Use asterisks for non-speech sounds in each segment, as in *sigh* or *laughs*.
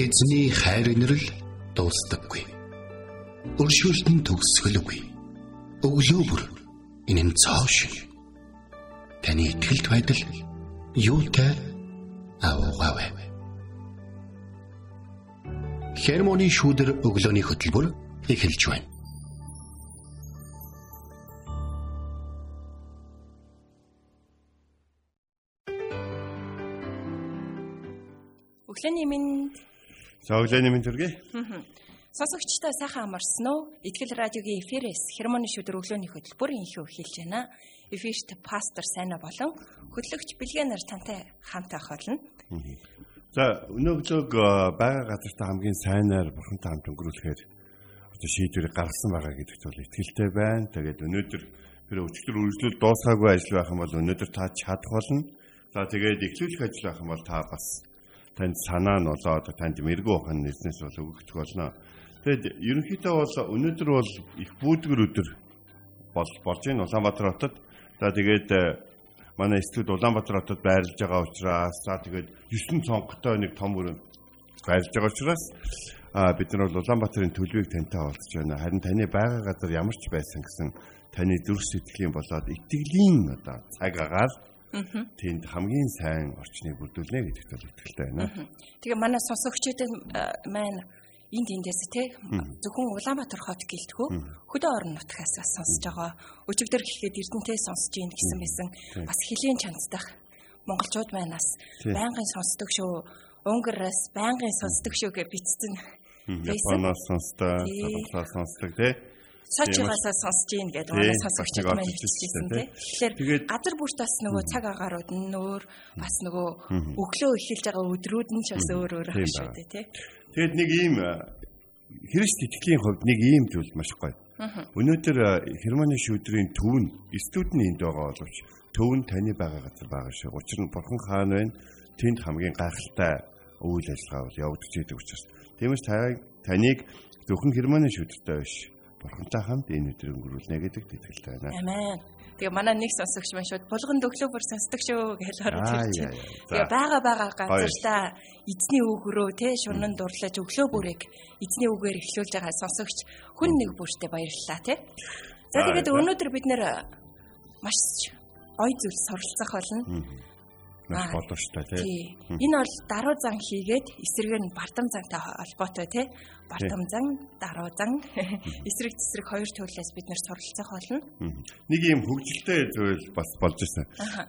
Эзний хайр инрэл дуустдаггүй. Өршөөлт нь төгсгөлгүй. Өглөө бүр энэ нь цоо шиг. Таны ихтгэлд байдал юутай аавгаавэ. Хермоны шүүдэр өглөөний хөтөлбөр эхэлж байна. Өглөөний минь За өглөөний мэнд хүргэе. сонсогчтой сайхан амарсан уу? Итгэл радиогийн эфирээс хермоны шүдэр өглөөний хөтөлбөр инхүү эхэлж байна. Эфирт пастор Сайна болон хөтлөгч Бэлгэнаар тантай хамт авах болно. За өнөөглөөг э, байгаа газартаа хамгийн сайнаар бурхантай хамт өнгөрүүлэхээр одоо шийдвэрийг гаргасан байгаа гэдэгт бол итгэлтэй байна. Тэгээд өнөөдөр тэр өчигдөр үргэлжлүүл дуусгаагүй ажил байх юм бол өнөөдөр та чадах болно. За тэгээд эхлүүлэх ажил байх юм бол та бас танд санаа нь болоо одоо танд мэрэгүү ухаан нэснээс бол өгөгдөх болно. Тэгэд ерөнхийдөө бол өнөөдөр бол их бүүдгэр өдөр бол болж байна Улаанбаатар хотод. За тэгээд э, манай студ Улаанбаатар хотод байрлаж байгаа учраас за тэгээд 9 цонхтой нэг том өрөө байрлаж байгаа учраас а бид нар бол Улаанбаатарын төлөвийг тантай олдож байна. Харин таны байгаа газар ямар ч байсан гэсэн таны зүрх сэтгэлийн болоод итгэлийн одоо цаг агаар тэнд хамгийн сайн орчныг бүрдүүлнэ гэдэгт бол итгэлтэй байна. Тэгээ манай сонсогчдод маань энд эндээс те зөвхөн Улаанбаатар хот гэлтгүү хөдөө орон нутгаас бас сонсож байгаа. Өчигдөр гэхэд Эрдэнэтэй сонсож ийн гэсэн байсан. Бас хилийн чанцдах монголчууд маань бас байнгын сонсдог шүү. Унгараас байнгын сонсдог шүү гэж бичсэн. Японоос сонсдог, Садрасаас сонсдог тий сочигоосоо сонсож ийн гэдэг манай сонсогчид маань хэлчихсэн тийм. Тэгэхээр газар бүрт бас нөгөө цаг агаарууд нь өөр бас нөгөө өглөө эхэлж байгаа өдрүүд нь ч бас өөр өөр байх шүү дээ тийм. Тэгээд нэг ийм Христ итгэлийн хувьд нэг ийм зүйл маш гоё. Өнөөдөр Германы шүүдрийн төв нь студ нь энд байгаа боловч төв нь таны байгаа газар байгаа шиг. Учир нь Бурхан хаана байна? Тэнд хамгийн гайхалтай үйл ажиллагаа бол явагдаж идэг учраас. Тиймээс таныг зөвхөн Германы шүүдртэй биш бурхантай хамт энэ өдрийг өнгөрүүлнэ гэдэгт итгэлтэй байна. Амен. Тэгээ манай нэг сонсогч маань шууд булганд өглөө бүр сонсдог шүү гэж орж ирж байна. Тэгээ бага бага газартаа эзний үгрөө те шунан дурлаж өглөө бүрийг эзний үгээр эхлүүлж байгаа сонсогч хүн нэг бүртээ баярлалаа те. За тэгээд өнөөдөр бид нэр маш гоё зүйл суралцах болно маш боловчтой тий. Энэ бол даруй зан хийгээд эсрэг нь бардам зантай холбоотой тий. Бардам зан, даруй зан *laughs* эсрэг цэсрэг хоёр төрлөөс бид нэр суралцах болно. Нэг юм хөгжилтэй зүйл бас болж ирсэн.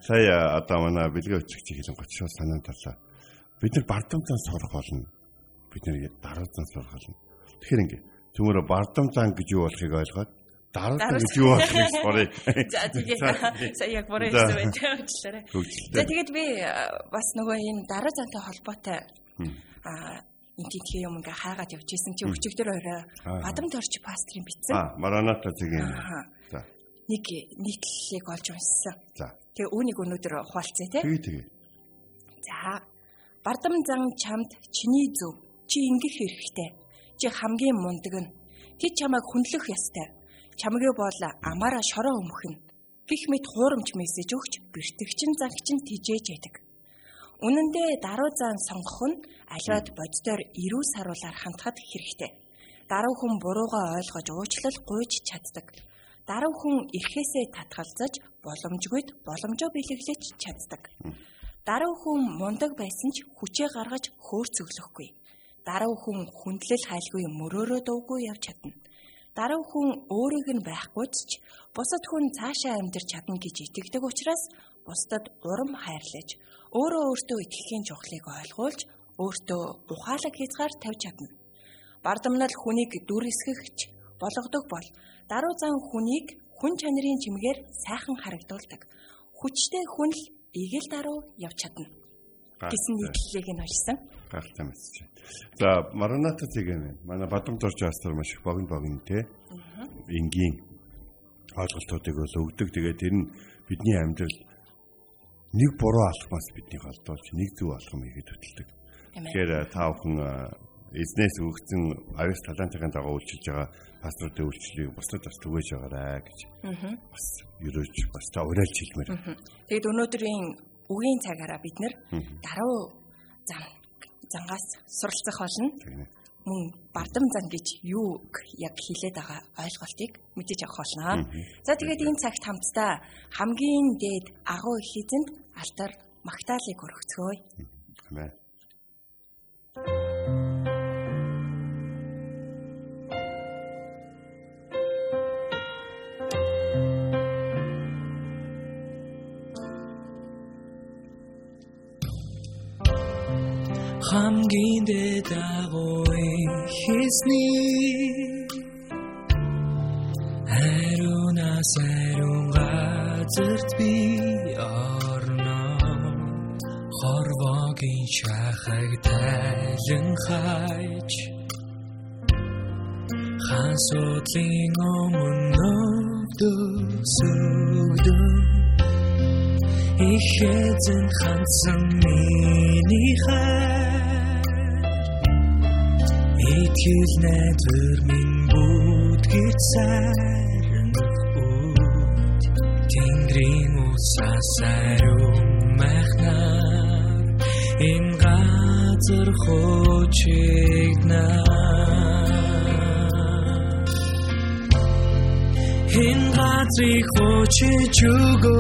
Сая одоо манай бэлгээ өчгч хэлэн гоцшоо санаанд тарлаа. Бид нар бардам зан сурах болно. Бид нар даруй зан сурах болно. Тэгэхээр ингээ төмөрө бардам зан гэж юу болохыг ойлгоод дараад гэж юу болох юм sorry. За тэгээд сая *laughs* яг бүрээ хэлсэн байж уучлаарай. За тэгээд би бас нөгөө энэ дараа зантай холбоотой аа интинтхи юм ингээ хаагаад явж исэн чи өчигдөр орой бадам торч пастрын бичсэн. Аа мараната зэгийн. За. Нэг нийтлэлийг олж уншсан. За. Тэгээ үүнийг өнөөдөр хуваалцъя те. Тэгээ тэгээ. За. Бардам зан чамд чиний зөв. Чи ингэх хэрэгтэй. Чи хамгийн мундаг нь. Тэд чамайг хүндлэх ёстой чамгийн бол амаараа шороо өмхөн гих мэд хуурамч мессеж өгч бэртгчин загчин тижээж яадаг. Үнэн дээр даруй заан сонгох нь аливаад боддоор эрүү саруулаар хандхад хэрэгтэй. Даруй хүн буруугаа ойлгож уучлал гуйж чаддаг. Даруй хүн эрхээсээ татгалзаж боломжгүйд боломжоо бэлэглэж чаддаг. Даруй хүн мундаг байсан ч хүчээ гаргаж хөөрцөглөхгүй. Даруй хүн хүндлэл хайлгүй мөрөөрөө дуугүй явж чадна Даруй хүн өөрийг нь байхгүйч ч бусад хүн цаашаа амьдрч чадна гэж итгэдэг учраас бусдад урам хайрлаж өөрөө өөртөө итгэхийн чухлыг ойлгуулж өөртөө ухаалаг хязгаар тавьж чадна. Бардамнал хүнийг дүр эсгэгч болгодог бол даруй зан хүнийг хүн чанарын чимгээр сайхан харагдуулдаг. Хүчтэй хүн л игэл даруй явж чадна гэсэн нийтлэлийг нь олсон. Гартай мэсэж байна. За Мараната цэгийн манай Бадам дорж астар маш их богино богино те. Энгийн ойлголтуудыг бол өгдөг. Тэгээд тэр нь бидний амьдрал нэг буруу алхмаас биднийг холдуулж нэг зөв алхам хийгээд хөтэлдэг. Тэгэхээр та бүхэн эзнээс өгсөн авис талантын дагуу үйлчилж байгаа пасторуудын үйлчлэлийг бусдад бас түгээж байгаарай гэж. Бас ерөөж бас та уриалж хэлмээр. Тэгэд өнөөдрийн үгийн цагаараа бид нэр даруй зам зангаас суралцах болно. Мөн бардам зан гэж юу яг хэлээд байгаа ойлголтыг мэдэж авах болно. За тэгээд энэ цагт хамтдаа хамгийн дээд агуу их эзэнд алтар магтаалыг өргөцгөөе. Амен. Хамгийн дэд агуй хийсний Аруунаас аруун газарт би орно. Хорвогийн шахаг тайлан хайж Хаан судлын өмнө өвдөсөгдөн Ich эзэн хандсан миний хайр Итгэл найдвар минь бүгд сайран үүд Тэнгэрийн усаас ариун махнаар энэ газар хочигнаа Энэ газрыг хочиж өгөөч.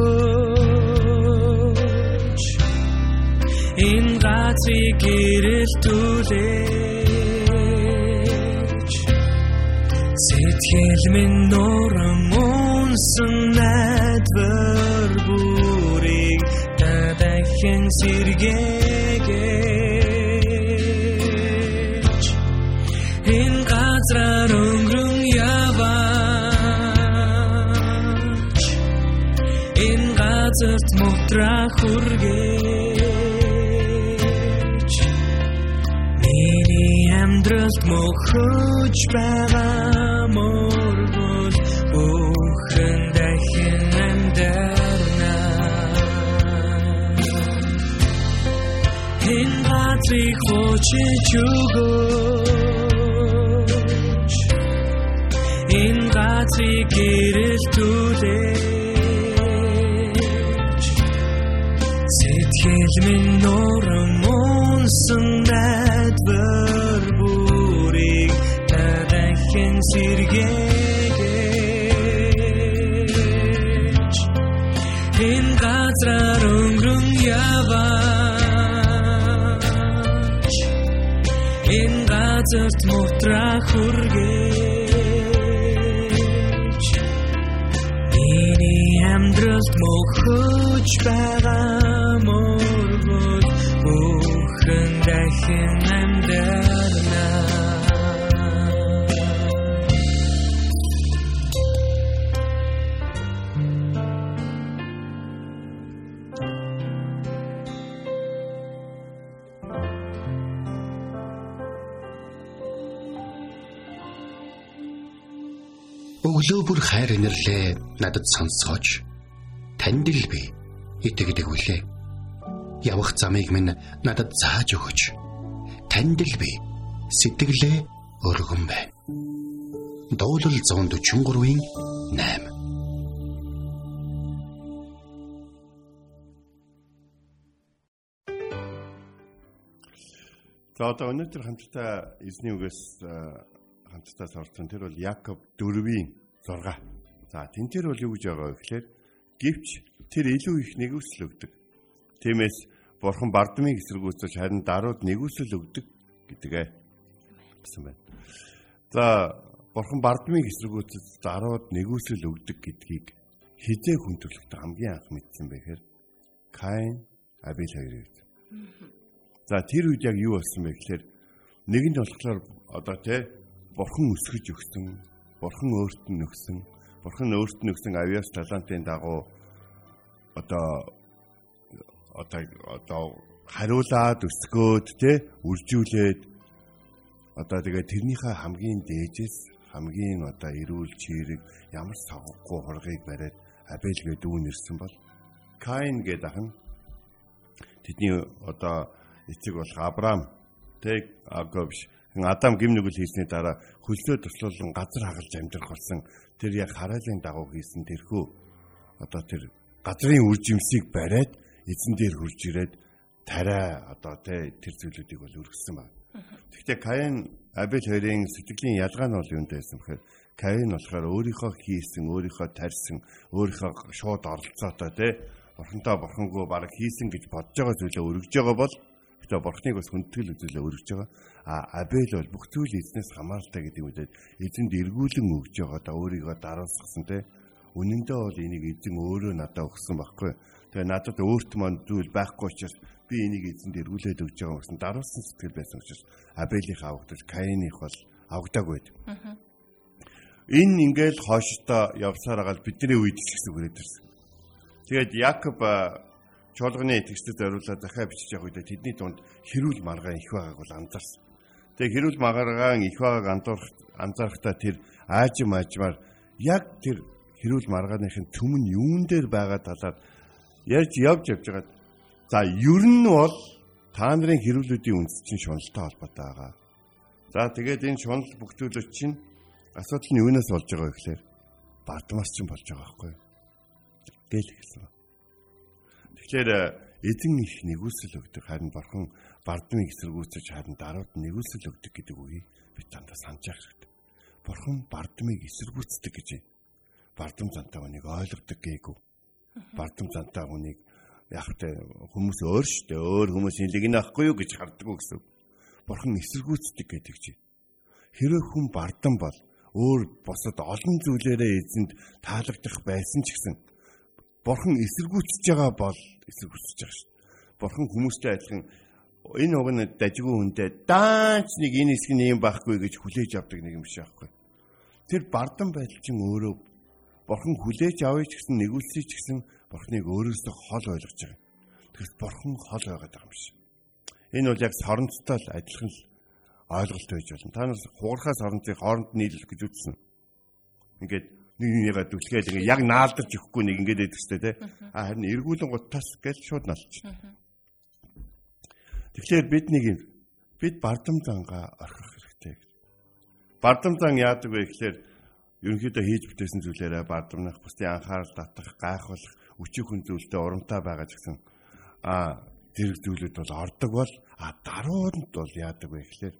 Энэ газрыг гэрэлтүүлээч Сэтгэл минь нуран унсан найдвар бүрийг дахин сэргээгээч. Энэ газраар өнгөрөн яваач. Энэ газарт мутраа хүргээж Миний амьдралд мөхөж байгаа мөргөл бүхэн дахин амьдарна Энэ газрыг хочиж өгөөч Энэ газрыг гэрэлтүүлээч Сэтгэл минь нуран унсан сэргээгээч Энэ газраар өнгөрөн яваач. Энэ газарт мутраа хүргээж Миний амьдралд мөхөж байгаа мөргөл бүхэн дахин Өглөө бүр хайр инэрлээ надад сонсгооч. Танд л би итгэдэг үлээ. Явах замыг минь надад зааж өгөөч. Танд л би сэтгэлээ өргөн байна. Дуулал 143-ийн 8 За одоо өнөөдөр хамтдаа эзний үгээс хамтдаа сурсан тэр бол Яков 4-ийн 6. За тэнтэр бол юу гэж байгаа вэ гэхээр гівч тэр илүү их нэгүсэл өгдөг. Тиймээс бурхан бардамыг эсэргүүцэж харин дарууд нэгүсэл өгдөг гэдгээ гэсэн байна. За бурхан бардамыг эсэргүүцэж дарууд нэгүсэл өгдөг гэдгийг хизээ хүн төрлөختө хамгийн анх мэдсэн байхээр Каин Абель хоёрыг. За тэр үед яг юу болсон бэ гэхээр нэг нь болохоор одоо тий бурхан өсгөж өгсөн, бурхан өөрт нь өгсөн, бурхан өөрт нь өгсөн авиас талантын дагуу одоо одоо одоо хариулаад өсгөөд тий үржүүлээд одоо тэгээ тэрнийхээ хамгийн дээжээс хамгийн одоо эрүүл чирэг ямар савггүй хургийг бариад Абель гэдэг дүүн ирсэн бол Каин гэдэг ах нь тэдний одоо эцэг болох Авраам тэг Агов биш Адам гим нүгэл хийсний дараа хөлсөө туслуулан газар хагалж амьдрах болсон. Тэр яг хараалын дагуу хийсэн тэрхүү. Одоо тэр газрын үр жимсийг бариад эзэн дээр хурж ирээд тариа одоо тэ тэр зүйлүүдийг бол өргөссөн байна. Гэхдээ Каин Абель хоёрын сэтгэлийн ялгаа нь бол юунд байсан бэхээр Каин болохоор өөрийнхөө хийсэн, өөрийнхөө тарьсан, өөрийнхөө шууд оролцоотой тэ бурхантай бурхангүй баг хийсэн гэж бодож байгаа зүйлээ өргөж байгаа бол тэгээ бурхныг бас хүндэтгэл үзүүлээ өргөж байгаа. А Абель бол бүх зүйл эзнээс хамааралтай гэдэг үедээ эзэнд эргүүлэн өгж байгаа да өөрийгөө дараалсгсан тэ үнэндээ бол энийг эзэн өөрөө надад өгсөн байхгүй. Тэгээ надад өөрт манд зүйл байхгүй учраас би энийг эзэнд эргүүлээд өгж байгаа гэсэн даруулсан сэтгэл байсан учраас Абелийнх авагдаж Каиных бол авагдаагүй байд. Энэ ингээл хооштой явсаар агаал бидний үед ч гэсэн хүрээд ирсэн. Тэгээд Якоб чуулганы итгэжтэй зориулаад захаа бичиж явах үед тэдний дунд хэрүүл маргаан их байгааг бол анзаарсан. Тэгээ хэрүүл маргаан их байгааг анзаарахтаа тэр аажим аажмаар яг тэр хэрүүл маргааныхын түмэн юун дээр байгаа талаар ярьж явж явж байгаа. За ер нь бол та нарын хэрүүлүүдийн үндэс чинь шуналтай холбоотой байгаа. За тэгээд энэ шунал бүгдүүлэг чинь асуудал нь юунаас болж байгаа вэ гэхээр бардамаас чинь болж байгаа байхгүй. Гэл хэлсэн. Тэгэхээр эзэн их нэгүсэл өгдөг харин бурхан бардамыг эсэргүүцэж харин дарууд нэгүсэл өгдөг гэдэг үгийг бид дандаа санаж хэрэгтэй. Бурхан бардамыг эсэргүүцдэг гэж бардам зантай хүнийг ойлгодог гээгүй. Бардам зантай хүнийг яг тэ хүмүүс өөр штэ өөр хүмүүсийн лиг нахгүй юу гэж харддаг гэсэн. Бурхан эсэргүүцдэг гэдэг чи. Хэрэг хүн бардам бол өөр босод олон зүйлээрээ эзэнд таалагдах байсан ч гэсэн Бурхан эсэргүүцэж байгаа бол эсэргүүцэж байгаа шүү. Бурхан хүмүүстэй адилхан энэ уг нь дажгүй хүнтэй даач нэг энэ хэсэг нь юм байхгүй гэж хүлээж авдаг нэг юм шиг байхгүй. Тэр бардам байдал чинь өөрөө Бурхан хүлээж авъя ч гэсэн нэгүүлсэй ч гэсэн Бурханыг өөрөөсөө хол ойлгож байгаа. Тэгэхээр Бурхан хол байгаад байгаа юм шиг. Энэ бол яг соронцтой л адилхан л ойлголт байж болно. Та нар хугархаас соронцыг хооронд нийлэх гэж үзсэн. Ингээд нэг нэгээ дүлгээл ингээд яг наалдарч өгөхгүй нэг ингээд байдаг ч тийм. А харин эргүүлэн гутаас гэж шууд налч. Тэгэхээр бид нэг юм бид бардам зангаа орхих хэрэгтэй. Бардам зан яадаг вэ гэхээр ерөнхийдөө хийж бүтээсэн зүйлээрээ бардамнах, бусдын анхаарал татах, гайхуулах, өчиг хүн зүйлтэй урамтай байгаа гэсэн а зэрэг зүйлүүд бол ордог бол а даруунд бол яадаг вэ гэхээр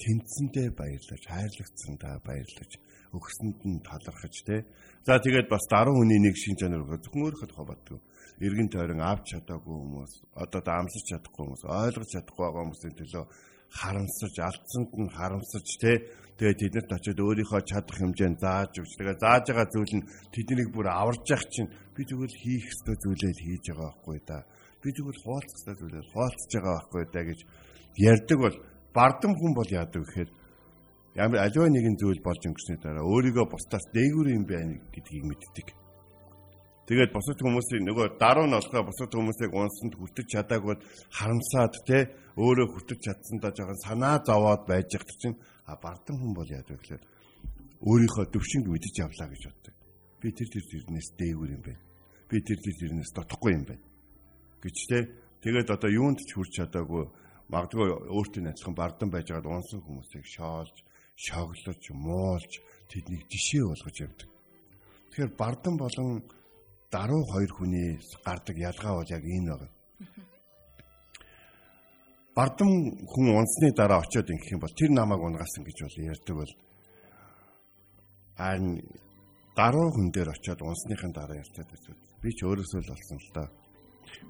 тэнцэндээ баярлаж, хайрлагдсандаа баярлаж, өгсөнд нь талархаж те. За тэгээд бас даруй хүний нэг шин чанар өгөө зөвхөн өөрөхөд хободгүй. Иргэн тойрон авч чадаагүй хүмүүс, одоо даамсаж чадахгүй хүмүүс, ойлгож чадахгүй байгаа хүмүүсийн төлөө харамсаж, алдсанд нь харамсаж те Тэгээд тэднэрт очиод өөрийнхөө чадах хэмжээнд зааж өгч. Тэгээд зааж байгаа зүйл нь тэднийг бүр аварж явах чинь би тэгвэл хийх ёстой зүйлээ хийж байгаа байхгүй да. Би тэгвэл хуваалцах ёстой зүйлээ хуваалцаж байгаа байхгүй да гэж ярьдаг бол бардам хүн бол яадаг гэхээр ямар аливаа нэгэн зүйл болж өнгөрсний дараа өөрийгөө бусдаас дээгүүр юм байна гэдгийг мэддэг. Тэгээд бусад хүмүүсийн нөгөө даруй нь болохоо бусад хүмүүсийг унсанд хүртэж чадаагүй харамсаад те өөрөө хүртэж чадсандаа жоохон санаа зовоод байж байгаа чинь А бардам хүн бол яа гэвэл өөрийнхөө төвшинг мэдэж явлаа гэж боддог. Би тэр тэр тэрнээс дээгүүр юм байна. Би тэр тэр тэрнээс дотохгүй юм байна. гэж те тэгээд одоо юунд ч хүрч чадаагүй магадгүй өөртөө адилхан бардам байж байгаад унсан хүмүүсийг шоолж, шоглож, муулж тэднийг жишээ болгож явдаг. Тэгэхээр бардам болон даруй хоёр хүний гардаг ялгаа бол яг энэ байна бардам хүн унсны дараа очиод ингэх юм бол тэр намайг унгасан гэж бол ярьдаг бол харин гаруй хүн дээр очиод унсныхын дараа ярьдаг гэсэн. Би ч өөрөөсөө л болсон л доо.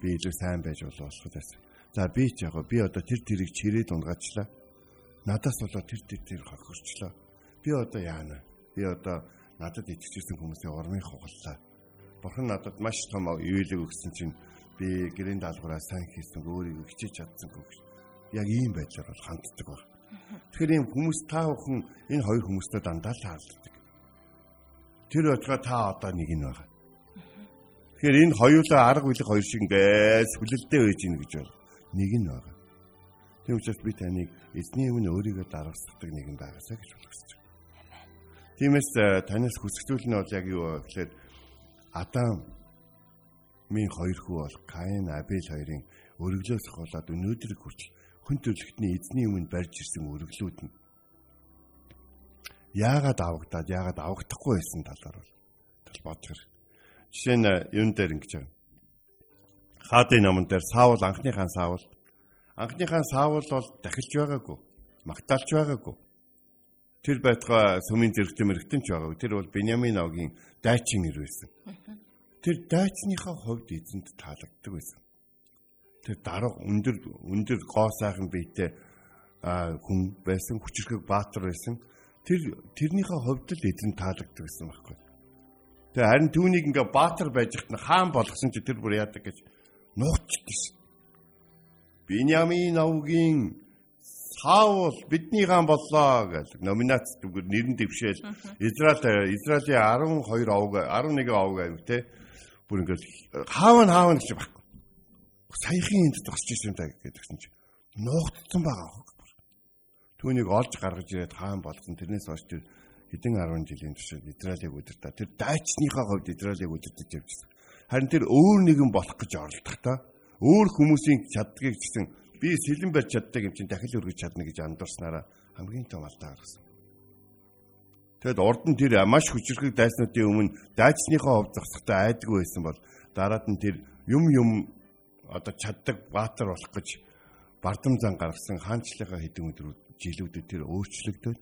Би илүү сайн байж болох байсан. За би ч яг би одоо тэр тэрийг чирээд унгаачлаа. Надаас болоо тэр тэр тэр хохирчлоо. Би одоо яана? Би одоо надад итгэжсэн хүмүүсийн ормыг хугаллаа. Бурхан надад маш том ивэлэг өгсөн чинь би гэрийн даалгавраа сайн хийсэн өөрийгөө хичээж чадсангүй гэж яг ийм байдлаар бол ханддаг баг. Тэгэхээр ийм хүмүүс та бүхэн энэ хоёр хүмүүстэй дандаа л хаалддаг. Тэр өдрөө та одоо нэг нь байгаа. Тэгэхээр энэ хоёулаа арга билэг хоёр шиг ингээс хүлэлдэй байж гин гэж бол нэг нь байгаа. Тийм учраас би таныг эзний өмнө өөрийгөө дараалцдаг нэгэн байгаасаа гэж хүсэж байна. Тиймээс э, танаас хүсэгтүүл нь бол яг юу вэ гэхээр Адам минь хоёр хүү бол Каин, Абель хоёрын өргөлөөс болоод өнөөдрийг хүртэл хүн төрлөختний эзний өмнө барьж ирсэн өргөлүүд нь яагаад авагдаад яагаад авагдахгүй байсан талаар бол бодох хэрэг. Жишээ нь юун дээр ингэж байна. хаадын номон дээр Саул анхны хаан Саул анхны хаан Саул бол дахилж байгаагүй магтаалж байгаагүй. Тэр байтугай сүмийн зэрэгтэй мэрэгтэн ч байгаагүй. Тэр бол Беньямин ногийн дайчин нэр байсан. Тэр дайчныхаа хувьд эзэнд таалагддаг байсан. Тэр дарга өндөр өндөр гоо сайхан биетэй хүн байсан хүчрхэг баатар байсан. Тэр тэрнийхээ хувьд л эзэн таалагддаг гэсэн байхгүй. Тэгээ харин түүнийг ингээ баатар байж хат хаан болгосон чи тэр бүр яадаг гэж нууцчихсэн. Биньямин авгийн Саул бидний хаан боллоо гэж номинац зүгээр нэрэн дэвшээл Израиль Израилийн 12 овг 11 овг аяг те бүр ингээд хаав нь хаав нь гэж баггүй. Саяхан энд тусч ирсэн та гэдгсэн чи нуугдсан байгаа. Түүнийг олж гаргаж ирээд хаан болсон. Тэрнээс хойш тэр хэдэн 10 жилийн турш Израилийг удирдаа. Тэр дайчныхаа хувьд Израилийг удирдах явжсэн. Харин тэр өөр нэгэн болох гэж оролдохдоо өөр хүмүүсийн чаддгийг гэсэн би сэлэн барьж чаддаг юм чинь дахил өргөж чадна гэж андуурснараа хамгийн том алдаа гаргасан. Тэгэд урд нь тэр маш хүчрхэг дайснуудын өмнө дайчныхаа хувьд зогсохтой айдгүй байсан бол дараад нь тэр юм юм одоо чаддаг баатар болох гэж бардам зан гаргасан хаанчлалынхаа хэдэн өдрүүд жилүүдэд тэр өөрчлөгдөв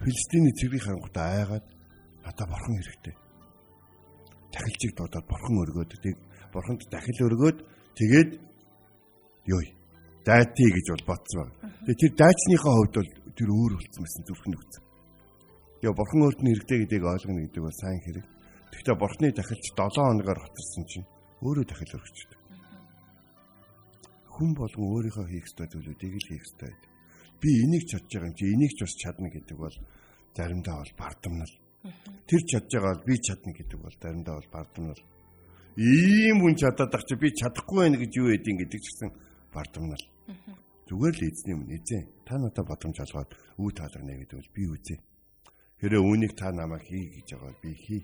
Филистиний цэврийг харангуйтай айгаад надад борхон хэрэгтэй. Дахилжиг дуудаад борхон өргөөд тийг бурханд дахил өргөөд тэгээд ёо дайти гэж бол бодсон байна. Тэгээд тэр дайчныхаа хувьд бол тэр өөр болсон гэсэн зүрхэн үгсэн. Яа бурхан өөрт нь хэрэгтэй гэдгийг ойлгоно гэдэг бол сайн хэрэг. Гэхдээ бурхны дахилч 7 хоногоор хоцорсон чинь өөрөө дахил өргөжтэй. Хүн болгон өөрийнхөө хийх ёстой зүйлүүдийг л хийх ёстой би энийг чадж байгаа юм чи энийг ч бас чадна гэдэг бол заримдаа бол бардамнал. Тэр чадж байгаа бол би чадна гэдэг бол заримдаа бол бардамнал. Ийм хүн чадаад ах чи би чадахгүй байх гэж юу ядин гэдэг чигсэн бардамнал. Зүгээр л эзний юм эзэн. Та надад бодомж олгоод үе таалгана гэдэг бол би үзье. Хэрэг үүнийг та намайг хий гэж байгаа би хий.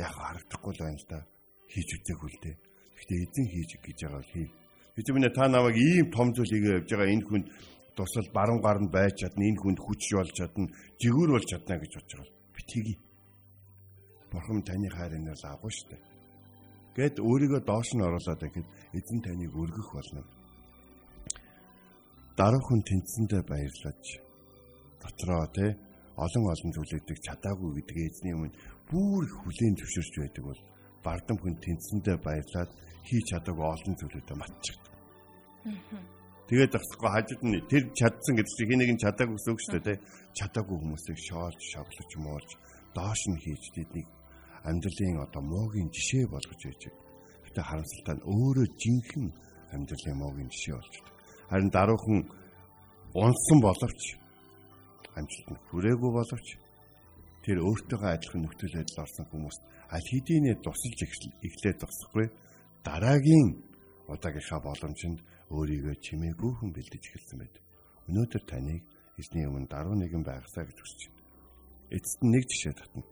Яг харагдахгүй л байна л да. Хийж үзээгүй л дээ. Гэхдээ эзэн хийж гэж байгаа бол хий. Бид минь та намайг ийм том зүйл хийгээ явж байгаа энэ хүнд тусал баруун гар нь байж чадна энэ хүнд хүч болж чадна жигүүр болж чадна гэж бодож байгаа. Би тгий. Бурхан таны хайрыг л агуу штэ. Гэт өөрийгөө доош нь оруулаад ихэд эзэн таныг өргөх болно. Дараахан тэнцэндээ баярлаж дотроо те олон олон зүйлүүдийг чадаагүй гэдэг эзний өмнө бүр хүлээн зөвшөөрч байдаг бол бардам хүн тэнцэндээ баярлаад хийж чадаагүй олон зүйлүүдэд матчихдаг. Тэгээд зогсохгүй хажууд нь тэр чадсан гэдэг чинь хэнийг нь чадаагүй гэсэн үг шүү дээ. Чадаагүй хүмүүсийг шоолж, шоглож, муулж доош нь хийж тэднийг амьдралын одоо муугийн жишээ болгож байж. Гэтэ харамсалтай нь өөрөө жинхэнэ амьдралын муугийн жишээ болж байна. Харин даруухан унсан боловч амжилтанд хүрээгүй боловч тэр өөртөөгөө адилхан нөхцөл байдал орсон хүмүүс аль хэдийнэ тусалж эхлээд зогсохгүй дараагийн удаагийнхаа боломжинд өөрийгөө чимээгүй хүн бэлдэж эхэлсэн байд. Өнөөдөр таныг эзний өмнө 11 байгасаа гэж хүсэж байна. Эцэст нь нэг жишээ татна.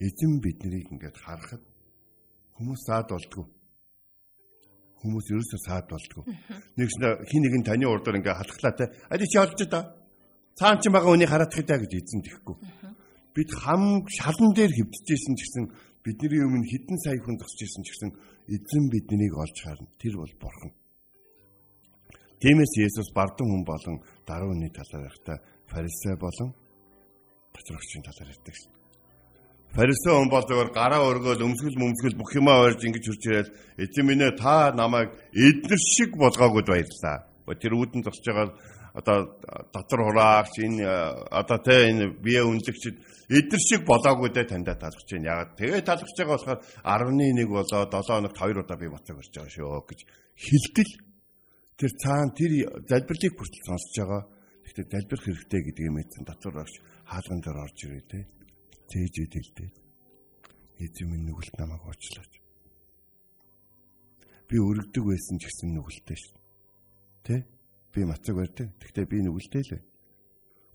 Эзэн биднийг ингээд харахад хүмүүс саад болдгоо. Хүмүүс ерөөсөө саад болдгоо. Нэгс хин нэг нь таны урдаар ингээд халахлаатай. Ади чи олж да. Цаан ч байгаа үнийг хараадах даа гэж эзэн тэхгүй. Бид хам шалан дээр хөвдөжсэн ч гэсэн бидний өмнө хідэн сая хүн зогсож ирсэн ч гэсэн эзэн биднийг олж харна. Тэр бол бурхан. Тиймээс Есүс бардам хүн болон дарууны талаар ярихтаа фарисей болон доторгчийн талаар ярьдаг шин. Фарисей хүн бол зөвөр гараа өргөөл өмсгөл мөмсгөл бүх юмаа ойрж ингэж хурж ирээд эзэн минь ээ та намайг эднэр шиг болгоогод баярлаа. Тэр үүдэн зогсож байгаа одоо дотор хураагч энэ одоо тэ энэ бие үнэлэгчд эдгэр шиг болоогүй дэ таньда талхаж байна. Яг тэгээ талхаж байгаа болохоор 11 болоо 7 хоногт 2 удаа би боцоо гарч байгаа шүү гэж хилдэл тэр цаана тэр залбирлыг бүртэл сонсож байгаа. Гэхдээ залбирх хэрэгтэй гэдгийг мэдсэн татвар багш хаалган дээр орж ирээ те. Зээжэд хэлдэ. Эзэн минь нүгэлт намайг уучлаач. Би өргөдөг байсан ч гэсэн нүгэлтэй шүү. Тэ? Би мацаг барьдаг. Гэхдээ би нүгэлтэй л байна.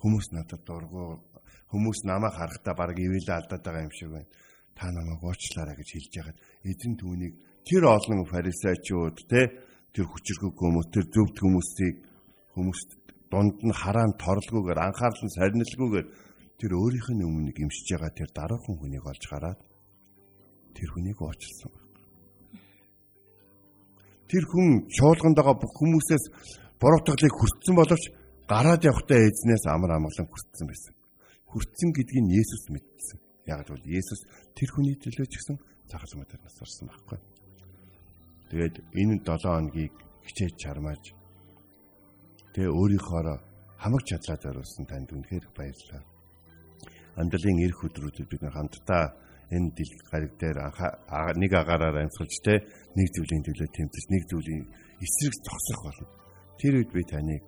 Хүмүүс надад дургу хүмүүс намайг харахтаа баг ивэлээ алдаад байгаа юм шиг байна. Та намайг уучлаарай гэж хэлж яхад эзэн түүнийг тэр олон фарисеучуд те тэр хүчрхэг хүмүүс тэр зөвд хүмүүсийг хүмүүст дунд нь хараан торлгүйгээр анхаарал нь сарнилгүйгээр тэр өөрийнх нь өмнө гимшиж байгаа тэр дараахан хүнийг олж хараад тэр хүнийг уучлсан. тэр хүн чуулганд байгаа бүх хүмүүсээс буруутгалыг хүртсэн боловч гараад явахдаа эзнээс амар амгалан хүртсэн байсан. Хүртсэн гэдгийг Есүс мэдсэн. Яг л Есүс тэр хүний төлөө ч гэсэн цагаалмаа дээр нас орсон байхгүй. Тэгээд энэ 7 хоногийг хичээж чармааж тэгээ өөрийнхөө хамаг чадлаа зориулсан танд үнэхээр баярлалаа. Амдлын эх өдрүүдэд бид хамтдаа энэ дил гариг дээр нэг агаараар амьсгалж те нэг зүйлийн төлөө тэмцэж нэг зүйлийн эсрэг зогсох болно. Тэр үед би таныг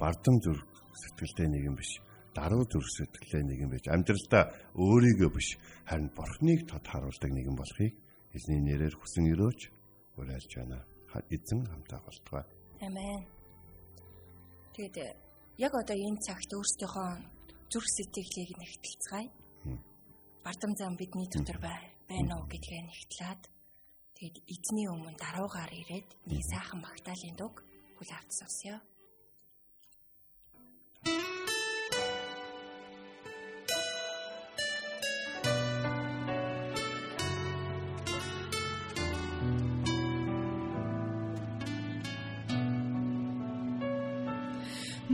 бардам зүрх сэтгэлтэй нэг юм биш даруй зүрх сэтгэлтэй нэг юм биш амьдралдаа өөрийгөө биш харин бурхныг тод харуулдаг нэг юм болохыг эзний нэрээр хүсэн өрөөж уриалж байна. Эзэн хамтаа болтугай. Амен. Тэгээд яг одоо энэ цагт өөрсдийнхөө зүрх сэтгэлийг нэгтэлцгаая бардам зам бидний дотор байна уу гэдгээ нэгтлээд тэгэд эзний өмнө даруугаар ирээд нэг сайхан магтаалын дуг хүл авч сонсё.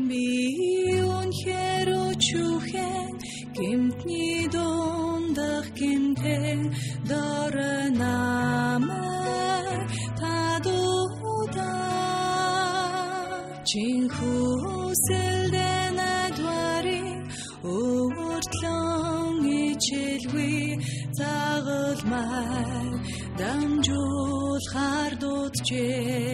Би үнхээр өчүүхэн гимтний доо гинтэн дорнамай тадуда чинхүсэлдэн адвари өөртлөн ичэлгүй загалмай дамжуулахар дутжээ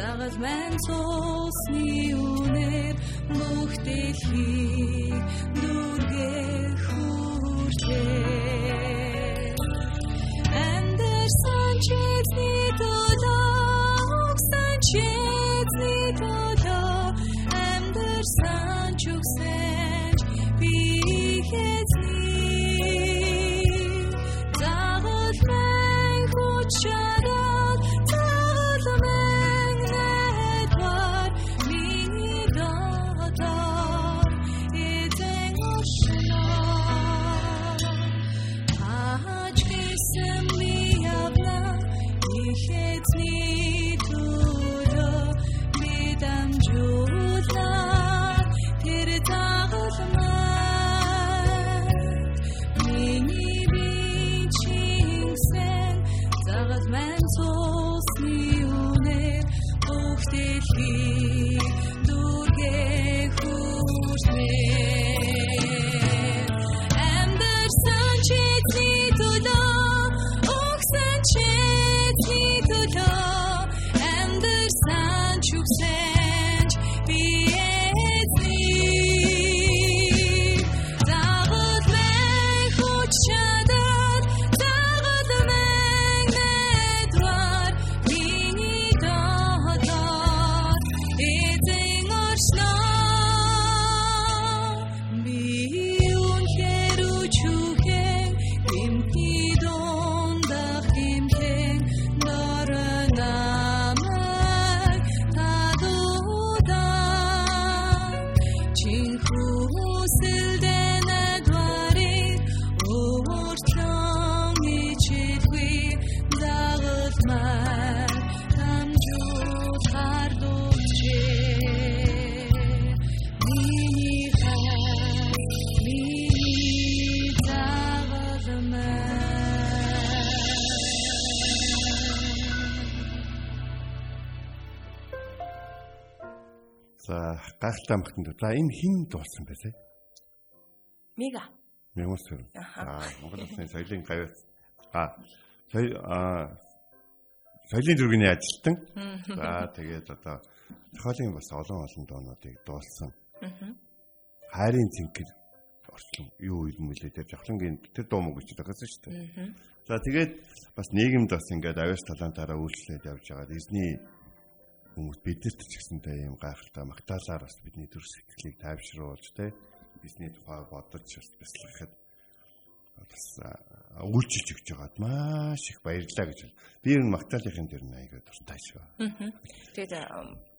Загас мэн цусны үнээр бүх дэлхийг дүргээ Krishna. Гайхалтай амхтанд. За энэ хин дуулсан байлээ? Мега. Мегас тэр. Аа Монгол улсын соёлын гавьяас. Аа соёл аа соёлын зүргийн ажилтан. За тэгээд одоо зохиолын бас олон олон доонуудыг дуулсан. Хайрын цэнхэр орчлон юу юм мөлий тэр жавхлангийн тэр дуу мөг гэж байгаас шүү дээ. За тэгээд бас нийгэмд бас ингээд авьяас талаантаараа үйлчлээд явж байгаа. Эзний хүмүүс биднэрт ч гэсэнтэй юм гайхалтай магтаалаар бас бидний төр сэтгэлийг тайвшруулж тэ эзний тухай бодож бас бясалгахад бас үйлчилж өгч байгаад маш их баярлалаа гэж бол. Би ер нь Магдалийнхын дээр нь аягаа дуртай шүү. Тэгээд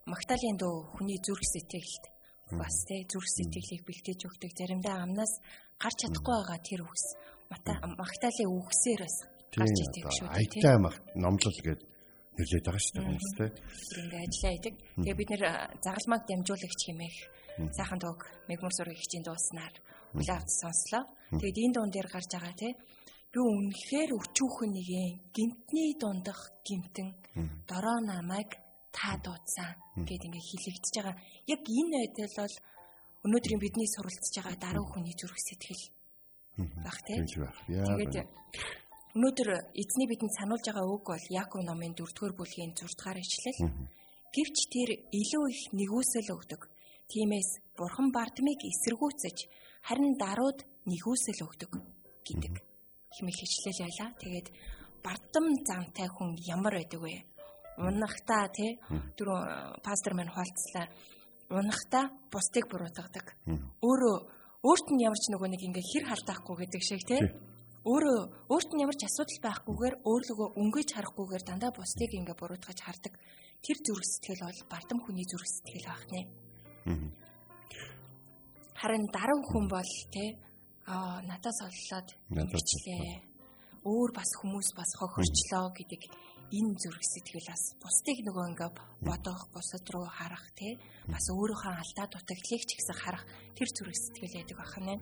Магдалины дөө хүний зүрх сэтгэлд бас тий зүрх сэтгэлийг бэлтэж өгдөг. Заримдаа амнаас гарч чадахгүй байгаа тэр үгс. Магдалины үгсээр бас гарч идэг шүү. Аятаа номлол гэдэг нэрлээд байгаа шүү дээ хүмүүс тий. Ингээ ажиллаа идэг. Тэгээ бид нэр загалмайг дамжуулагч хэмээх сайхан тог мегмор сургын хичээн дууснаар улаавд сонслоо. Тэгээд энэ дуун дээр гарч байгаа тий би үнэхээр өчүүхэн нэгэн гимтний дундах гимтэн дороо намайг та дуудсан гэд ингээ хилэгдэж байгаа. Яг энэ байдал бол өнөөдрийн бидний суралцж байгаа даруй хүний зүрх сэтгэл баг тийм. Тэгээд өнөөдөр эзний бидэнд сануулж байгаа үг бол Яаков номын 4-р бүлгийн 6 дугаар ишлэл. Гэвч тэр илүү их нэгүсэл өгдөг. Тиймээс бурхан Бартмыг эсэргүүцэж харин дарууд нэгүсэл өгдөг гэдэг хэмээх хичлэл байлаа. Тэгээд бардам замтай хүн ямар байдаг вэ? Унахтаа тий дөрөв пастор маань хуалцлаа. Унахтаа бусдыг буруутгадаг. Өөрөө өөрт нь ямар ч нөгөө нэг ингээ хэр халдаахгүй гэдэг шиг тий өөрөө өөрт нь ямар ч асуудал байхгүйгээр өөрлөгөө өнгөж харахгүйгээр дандаа бусдыг ингээ буруутгаж хардаг. Тэр зүрх сэтгэл бол бардам хүний зүрх сэтгэл байх нэ. Харин даруй хүн бол тий аа надаас оллоод мэдчлээ. Өөр бас хүмүүс бас хохирчлоо гэдэг энэ зүрх сэтгэл бас бусдыг нөгөө ингээ бодох, бусад руу харах тий бас өөрийнхөө алдаа дутагдлыг ч ихсэн харах тэр зүрх сэтгэл байдаг бахна.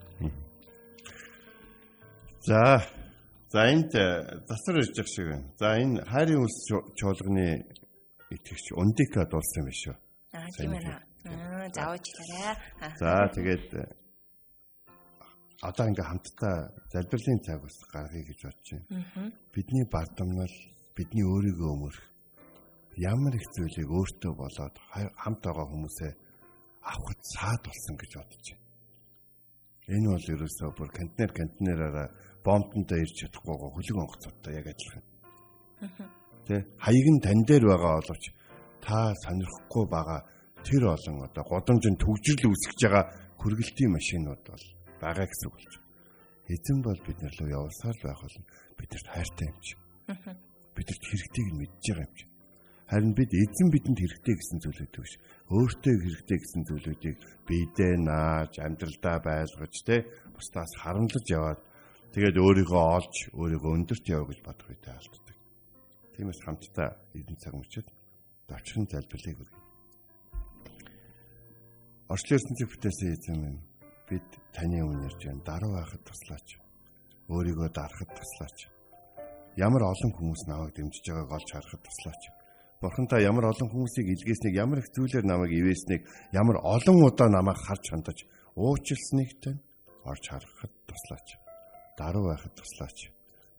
За за энд засвар ирж байгаа шиг байна. За энэ хайрын үлс чуулганы итгэгч Ундика дуулсан юм шүү. Аа тийм ээ. Аа заавчлаарай. За тэгээд одоо ингээ хамтдаа залбирлын цаг бас гаргая гэж бодож байна. Бидний бардамнал бидний өөрийгөө өмөрөх ямар их зүйлийг өөртөө болоод хамт байгаа хүмүүсээ авахд саад болсон гэж бодож байна. Энэ бол ерөөсөө бүр контейнер контейнераараа бомбтонтой ирж чадахгүй гоо хөлөг онгоцтой яг адилхан. Тэ хаяг нь тань дээр байгаа боловч та сонирхгүй байгаа тэр олон одоо годомжинд төгжрөл үүсгэж байгаа хүргэлтийн машинууд бол байгаа гэсэн үг болж байна. Эзэн бол бид нар руу явсаар байх болно. Бидэрт хайртай юм чи. Бидэрт хэрэгтэйг нь мэдж байгаа юм чи. Харин бид эзэн бидэнд хэрэгтэй гэсэн зүйлүүдийг биш. Өөртөө хэрэгтэй гэсэн зүйлүүдийг бидээ нааж, амьдралдаа байлгаж, тэ бусдаас харамлаж яваад тэгээд өөрийгөө олж, өөрийгөө өндөрт яв гэж бодох үедээ алддаг. Тиймээс хамтдаа эзэн цаг мөчөд давчрын залбирлыг хүргэе. Орчлын ертөнцийг бүтээсэн эзэн минь бид таны өмнө ирж байна. Даруй байхад туслаач. Өөрийгөө дарахад туслаач. Ямар олон хүмүүс намайг дэмжиж байгааг олж харахад туслаач. Бурхан та ямар олон хүмүүсийг илгээснийг, ямар их зүйлээр намайг ивээснийг, ямар олон удаа намайг харж хандаж уучлсныг тань орж харахад туслаач. Даруй байхад туслаач.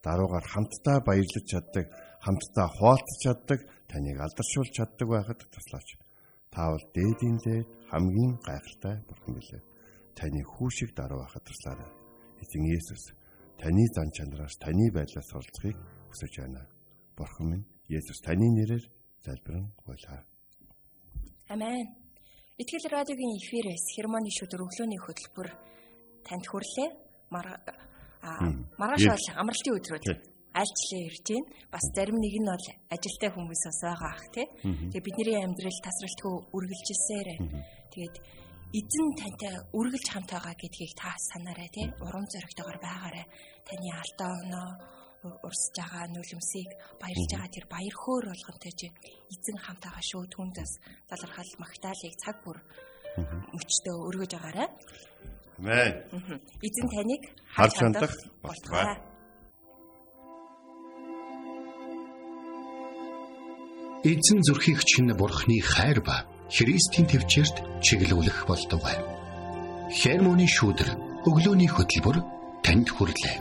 Даруугаар хамтдаа баярлаж чаддаг, хамтдаа хуалцж чаддаг, таныг алдаршуулж чаддаг байхад туслаач. Та бол дээдийн дээд хамгийн гайхалтай бурхан билээ таны хүүшиг даруй байхад туслаарай. Эзэн Есүс таны зан чанараас таны байдлаас суралцахыг хүсэж байна. Бурхан минь Есүс таны нэрээр залбирэн гуйлаа. Амен. Итгэл радиогийн эфирээс хермоны шүдэр өглөөний хөтөлбөр танд хүрлээ. Маргааш бол амралтын өдрүүд альчлаа ирж байна. Бас зарим нэг нь бол ажилтай хүмүүс бас байгаа ах тий. Тэгээ бидний амьдрал тасралтгүй үргэлжилсээр. Тэгээд эзэн тантай үргэлж хамт байгаа гэдгийг та санаарай тий. Урам зоригтойгоор байгаарай. Таны алдаа өнөө урсж байгаа нүлэмсийг баярлж байгаа тэр баяр хөөр болгонтой чи эзэн хамт байгаа шүү. Түүнээс залархал магтаалыг цаг бүр мөчтөө өргөж агаарай. Амен. Эзэн таныг харж хандах болтугай. Эзэн зүрхийг чинь бурхны хайр ба Христийн төвчөрт чиглүүлэх болдог. Хермоны шүүдэр өглөөний хөтөлбөр танд хүрэлээ.